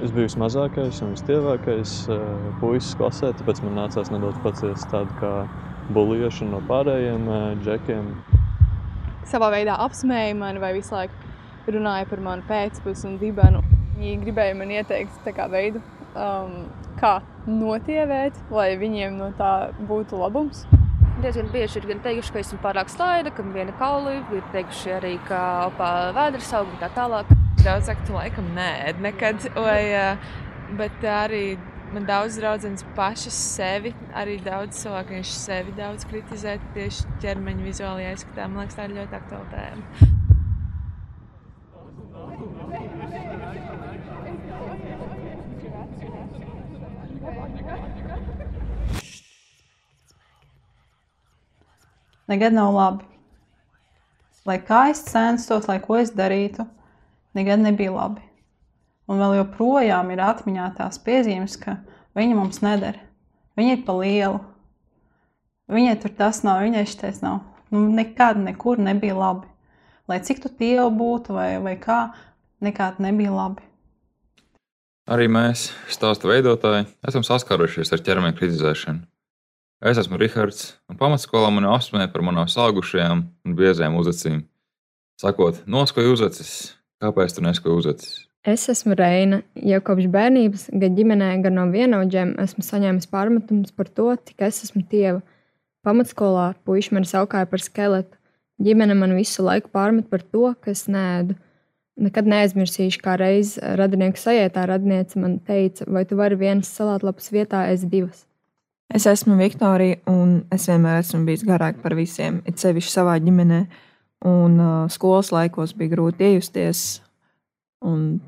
Es biju vismazākais un vistievākais uh, puisis klasē, tāpēc man nācās nedaudz paciest tādu kā buļbuļsāšanu no pārējiem uh, džekiem. Savā veidā apsmēja mani vai visu laiku runāja par manu pēcpusi un dibenu. Viņi gribēja man ieteikt kā veidu, um, kā notievēt, lai viņiem no tā būtu labums. Diezgan bieži ir gan teikuši, ka esmu pārāk slaida, ka viena kauli, ir teikuši arī, ka opā vēders aug un tā tālāk. Daudz saka, tu laikam nē, nekad. Vai, bet arī man daudz draudzenes pašas sevi, arī daudz cilvēku viņš sevi daudz kritizē tieši ķermeņa vizuālajā izskatā. Man liekas, tā ir ļoti aktuāla tēma. Nekad nav labi. Lai kā es censtos, lai ko es darītu, nekad nebija labi. Un vēl joprojām ir atmiņā tās piezīmes, ka viņa mums neder. Viņa ir pa lielu. Viņai tur tas nav, viņai šis nav. Nu, nekad nekur nebija labi. Lai cik tu tievu būtu vai, vai kā, nekad nebija labi. Arī mēs, stāstu veidotāji, esam saskārušies ar ķermeņa kritizēšanu. Es esmu Rihards, un pamatskolā mani apsmēja par manām sāgušajām un biezajām uzacīm. Sakot, noskoju uzacis, kāpēc tu neskoji uzacis? Es esmu Reina. Jau kopš bērnības, gan ģimenē, gan no vienaudžiem, esmu saņēmis pārmetumus par to, cik es esmu tieva. Pamatskolā puiši mani saukāja par skeletu. Ģimene man visu laiku pārmet par to, ka es nēdu. Nekad neaizmirsīšu, kā reiz radinieku sajētā radiniece man teica, vai tu vari vienas salātlapas vietā ēst divas. Es esmu Viktorija, un es vienmēr esmu bijis garāk par visiem, it sevišķi savā ģimenē. Un uh, skolas laikos bija grūti iejusties,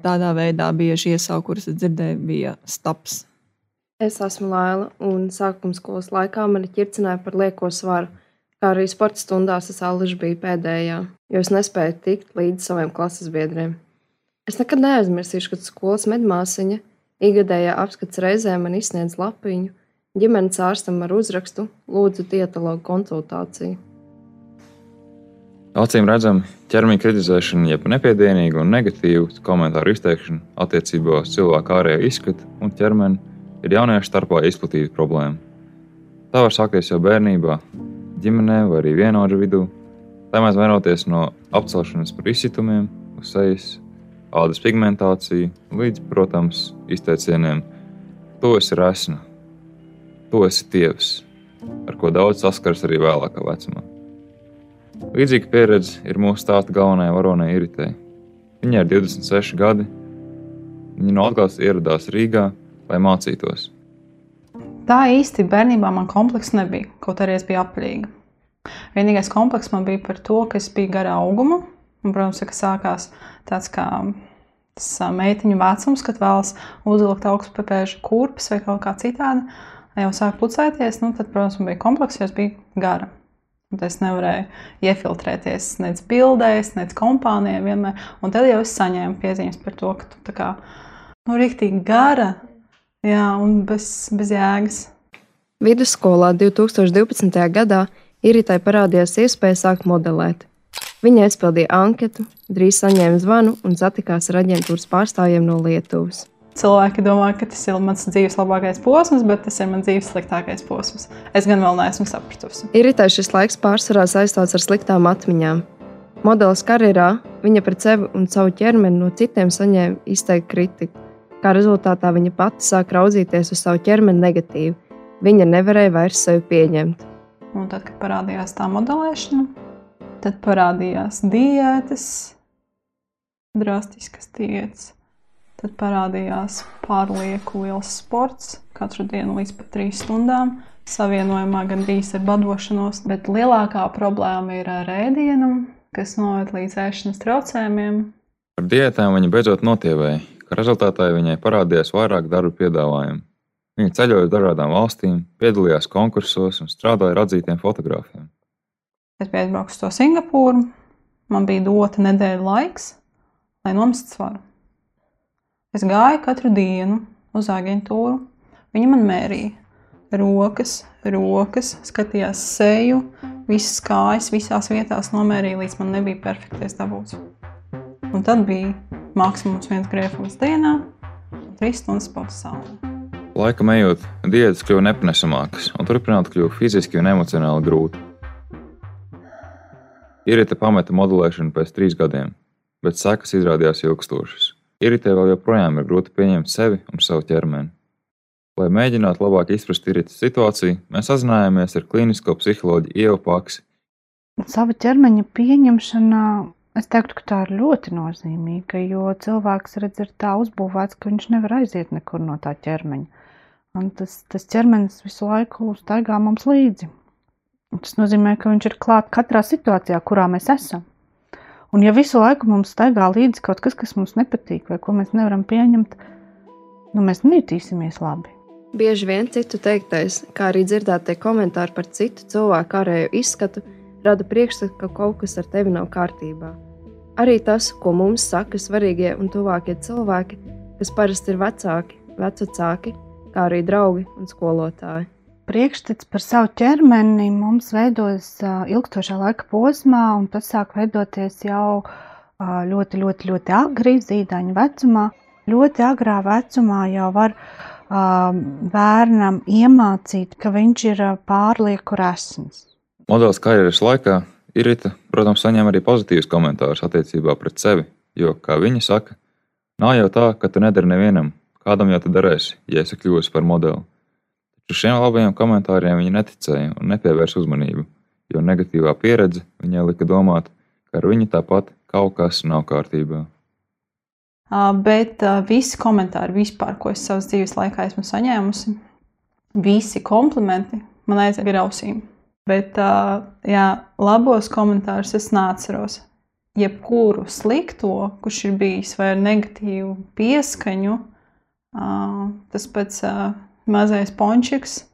tādā veidā bieži iesaukt, kuras dzirdēju, bija staps. Es esmu Laila, un sākuma skolas laikā mani ķircināja par lieko svaru, kā arī sporta stundās es allaž biju pēdējā, jo es nespēju tikt līdz saviem klases biedriem. Es nekad neaizmirsīšu, kad skolas medmāsiņa ikgadējā apskats reizē man izsniedz lapiņu, ģimenes ārstam ar uzrakstu Lūdzu, dietologu konsultāciju. Acīm redzami, ķermeņa kritizēšana, jeb nepiedienīga un negatīva komentāru izteikšana attiecībā uz cilvēku ārējo izskatu un ķermeni ir jauniešu starpā izplatīta problēma. Tā var sākties jau bērnībā, ģimenē vai arī vienotru vidū. Tā mēs vainoties no apcelšanas par izsitumiem, uz sejas, ādas pigmentāciju līdz, protams, izteicieniem: Tu esi resna, tu esi tievs, ar ko daudz saskars arī vēlākā vecumā. Līdzīga pieredze ir mūsu stāsta galvenajai varonei Iritei. Viņai ir 26 gadi. Viņa no Latvijas ieradās Rīgā, lai mācītos. Tā īsti bērnībā man komplekss nebija, kaut arī es biju aplīga. Vienīgais komplekss man bija par to, ka es biju gara auguma. Un, protams, ka sākās tāds kā tas meitiņu vecums, kad vēlas uzlikt augstu pēpēžu kurpes vai kaut kā citādi. Jau sāk pucēties, nu, tad, protams, man bija komplekss, jo es biju gara. Es nevarēju iefiltrēties nec bildēs, nec kompānijā vienmēr. Un tad jau es saņēmu piezīmes par to, ka tu kā nu, rīktīgi gara jā, un bez, bez jēgas. Vidusskolā 2012. gadā Iritai parādījās iespēja sākt modelēt. Viņa aizpildīja anketu, drīz saņēma zvanu un satikās ar aģentūras pārstāvjiem no Lietuvas. Cilvēki domā, ka tas ir mans dzīves labākais posms, bet tas ir mans dzīves sliktākais posms. Es gan vēl neesmu sapratusi. Iritai šis laiks pārsvarā saistīts ar sliktām atmiņām. Modelis karjerā viņa pret sevi un savu ķermeni no citiem saņēma izteiktu kritiku. Kā rezultātā viņa pati sāk raudzīties uz savu ķermeni negatīvi. Viņa nevarēja vairs sevi pieņemt. Un tad, kad parādījās tā modelēšana, tad parādījās diētas, drastiskas diētas Tad parādījās pārlieku liels sports, katru dienu līdz pat trīs stundām. Savienojumā gandrīz ar badošanos, bet lielākā problēma ir ar ēdienu, kas noved līdz ēšanas traucējumiem. Ar diētām viņa beidzot notievēja, ka rezultātā viņai parādījās vairāk darba piedāvājumu. Viņa ceļoja uz dažādām valstīm, piedalījās konkursos un strādāja ar atzītiem fotogrāfiem. Es biju aizbraucis to Singapūru. Man bija dota nedēļa laiks, lai nomestu svaru. Es gāju katru dienu uz aģentūru. Viņa man mērīja rokas, rokas, skatījās seju, visas kājas, visās vietās nomērīja, līdz man nebija perfektais dabūts. Un tad bija maksimums viens grēfums dienā. trīs stundas pavadīju saulē. Laikam ejot, diētas kļuva nepanesamākas, un turpināt kļuva fiziski un emocionāli grūti. Irita pameta modelēšanu pēc trīs gadiem, bet sekas izrādījās ilgstošas. Iritē vēl joprojām ir grūti pieņemt sevi un savu ķermeni. Lai mēģinātu labāk izprast Iritas situāciju, mēs sazinājāmies ar klinisko psiholoģiju Ievu Paksi. Sava ķermeņa pieņemšana, es teiktu, ka tā ir ļoti nozīmīga, jo cilvēks redz, ir tā uzbūvēts, ka viņš nevar aiziet nekur no tā ķermeņa. Un tas, tas ķermenis visu laiku staigā mums līdzi. Tas nozīmē, ka viņš ir klāts katrā situācijā, kurā mēs esam. Un, ja visu laiku mums staigā līdzi kaut kas, kas mums nepatīk, vai ko mēs nevaram pieņemt, nu, mēs nejutīsimies labi. Bieži vien citu teiktais, kā arī dzirdētie komentāri par citu cilvēku ārējo izskatu, rada priekšstatu, ka kaut kas ar tevi nav kārtībā. Arī tas, ko mums saka svarīgie un tuvākie cilvēki, kas parasti ir vecāki, vecāki, kā arī draugi un skolotāji. Priekšstats par savu ķermeni mums veidojas ilgstošā laika posmā, un tas sāk veidoties jau ļoti, ļoti, ļoti agri, zīdaiņa vecumā. Ļoti agrā vecumā jau var bērnam iemācīt, ka viņš ir pārlieku resns. Modelis karjeras laikā Irita, protams, saņem arī pozitīvus komentārus attiecībā pret sevi, jo, kā viņa saka, nav jau tā, ka tu nedari nevienam, Kādam jau tu darēsi, ja esi kļuvusi par modeli? Šiem labajiem komentāriem viņa neticēja un nepievērsa uzmanību, jo negatīvā pieredze viņai lika domāt, ka ar viņu tāpat kaut kas nav kārtībā. Bet visi komentāri, vispār, ko es savas dzīves laikā esmu saņēmusi, visi komplimenti man aiziet ar ausīm. Bet jā, labos komentārus es neatceros. Jebkuru slikto, kurš ir bijis vai negatīvu pieskaņu, Tas pats mazais pončiks,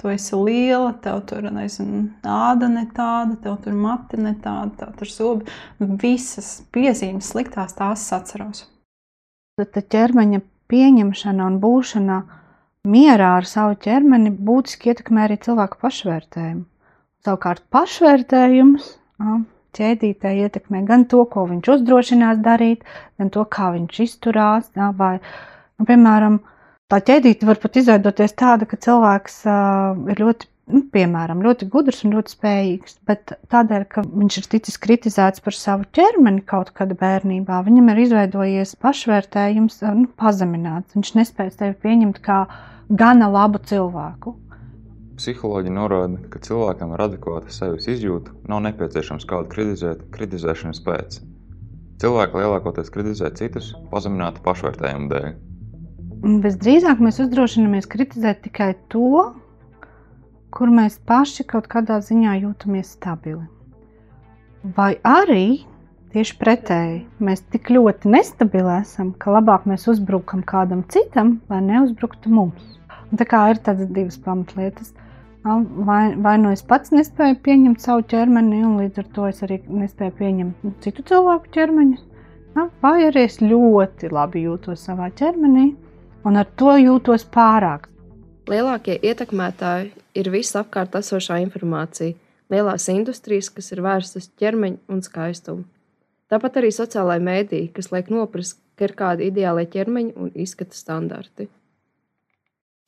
tu esi liela, tev tur nezinu, āda ne tāda, tev tur mati ne tāda, tev tur sobi. Visas piezīmes sliktās tās atceros. Tad ķermeņa pieņemšana un būšana mierā ar savu ķermeni būtiski ietekmē arī cilvēku pašvērtējumu. Savukārt pašvērtējums ķēdītē ietekmē gan to, ko viņš uzdrošinās darīt, gan to, kā viņš izturās, vai Un, piemēram, tā ķēdīte var pat izveidoties tāda, ka cilvēks uh, ir ļoti, nu, piemēram, ļoti gudrs un ļoti spējīgs, bet tādēļ, ka viņš ir ticis kritizēts par savu ķermeni kaut kādā bērnībā, viņam ir izveidojies pašvērtējums, nu, pazemināts. Viņš nespēja sevi pieņemt kā gana labu cilvēku. Psiholoģija norāda, ka cilvēkam ar adekvātu sevis izjūtu nav nepieciešams kādu kritizēt kritizēšanas pēc. Cilvēki lielākoties kritizē citus pazeminātu pašvērtējumu dēļ. Visdrīzāk mēs uzdrošinamies kritizēt tikai to, kur mēs paši kaut kādā ziņā jūtamies stabili. Vai arī tieši pretēji mēs tik ļoti nestabili esam, ka labāk mēs uzbrukam kādam citam, lai neuzbruktu mums. Un tā kā ir tādas divas pamatlietas. Vai, vai nu es pats nespēju pieņemt savu ķermeni, un līdz ar to es arī nespēju pieņemt citu cilvēku ķermeņus, vai arī es ļoti labi jūtos savā ķermenī, un ar to jūtos pārāk. Lielākie ietekmētāji ir visapkārt esošā informācija, lielās industrijas, kas ir vērstas ķermeņa un skaistumu. Tāpat arī sociālai mēdīji, kas liek noprast, ka ir kādi ideālie ķermeņa un izskata standarti.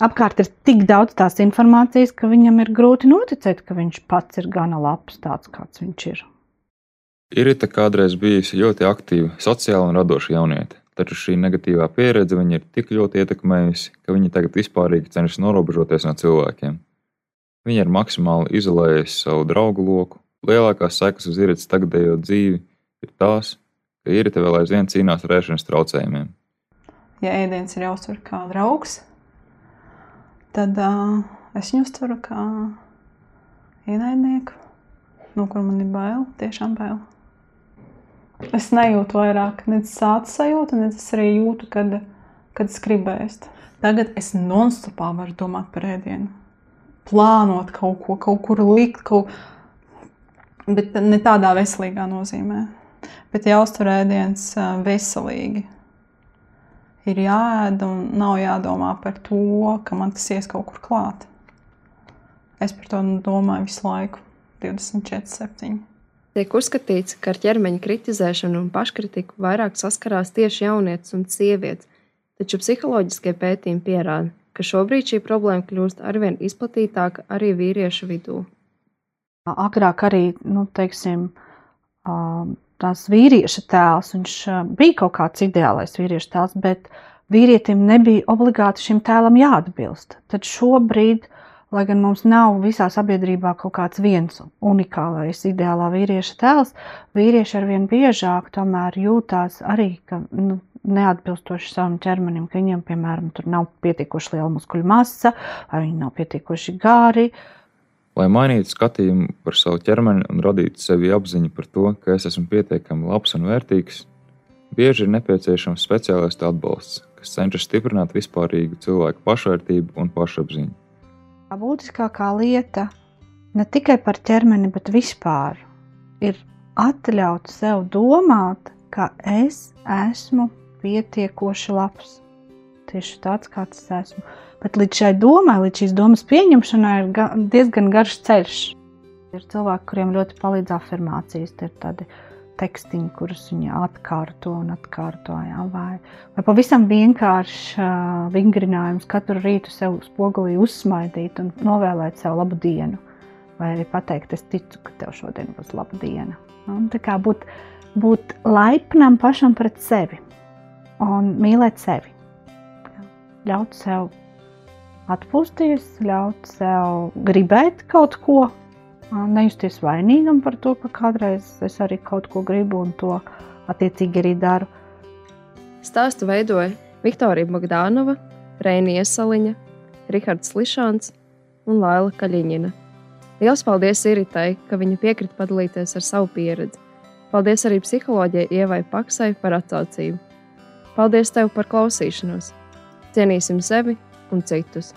Apkārt ir tik daudz tās informācijas, ka viņam ir grūti noticēt, ka viņš pats ir gana labs, tāds kāds viņš ir. Irita kādreiz bijusi ļoti aktīva, sociāla un radoša jauniete. Taču šī negatīvā pieredze viņu ir tik ļoti ietekmējusi, ka viņa tagad vispārīgi cenšas norobežoties no cilvēkiem. Viņa ir maksimāli izolējusi savu draugu loku. Lielākās sekas uz iritas tagadējo dzīvi ir tās, ka irita vēl aizvien cīnās ar ēšanas traucējumiem. Ja ēdiens ir jāuztver kā draugs, tad uh, es viņu uztveru kā ienaidnieku, no kur man ir bail, tiešām bail. Es nejūtu vairāk nec sāpes sajūtu, nec es arī jūtu, kad, kad es gribu ēst. Tagad es nonstopā varu domāt par ēdienu. Plānot kaut ko, kaut kur likt, kaut... bet ne tādā veselīgā nozīmē. Bet jāuztver ēdiens veselīgi. Ir jāēd un nav jādomā par to, ka man tas ies kaut kur klāt. Es par to domāju visu laiku, 24, 7. Tiek uzskatīts, ka ar ķermeņa kritizēšanu un paškritiku vairāk saskarās tieši jaunietes un sievietes, taču psiholoģiskie pētījumi pierāda, ka šobrīd šī problēma kļūst arvien izplatītāka arī vīriešu vidū. Agrāk arī, nu, teiksim, tās vīrieša tēls, viņš bija kaut kāds ideālais vīrieša tēls, bet vīrietim nebija obligāti šim tēlam jāatbilst. Tad šobrīd, lai gan mums nav visā sabiedrībā kaut kāds viens unikālais ideālā vīrieša tēls, vīrieši arvien biežāk tomēr jūtās arī, ka nu, neatbilstoši savam ķermenim, ka viņiem, piemēram, tur nav pietiekoši liela muskuļu masa, vai viņi nav pietiekoši gāri. Lai mainītu skatījumu par savu ķermeni un radītu sevi apziņu par to, ka es esmu pietiekami labs un vērtīgs, bieži ir nepieciešams speciālistu atbalsts, kas cenšas stiprināt vispārīgu cilvēku pašvērtību un pašapziņu. Būtiskākā lieta ne tikai par ķermeni, bet vispār ir atļaut sev domāt, ka es esmu pietiekoši labs. Tieši tāds, kāds es esmu. Bet līdz šai domai, līdz šīs domas pieņemšanai, ir diezgan garš ceļš. Ir cilvēki, kuriem ļoti palīdz afirmācijas. Tie ir tādi tekstiņi, kurus viņi atkārto un atkārto. Jā, vai, vai pavisam vienkārši uh, vingrinājums katru rītu sev spogulī uzsmaidīt un novēlēt sev labu dienu. Vai arī pateikt, es ticu, ka tev šodien būs laba diena. Un, tā kā būt, būt laipnam pašam pret sevi un mīlēt sevi. Ļaut sev atpūsties, ļaut sev gribēt kaut ko, nejusties vainīgam par to, ka kādreiz es arī kaut ko gribu un to attiecīgi arī daru. Stāstu veidoja Viktorija Bogdānova, Rēnija Saliņa, Rihards Lišāns un Laila Kaļiņina. Lielas paldies Iritai, ka viņa piekrita padalīties ar savu pieredzi. Paldies arī psiholoģijai Ievai Paksai par atsaucību. Paldies tev par klausīšanos! Cienīsim sevi un citus!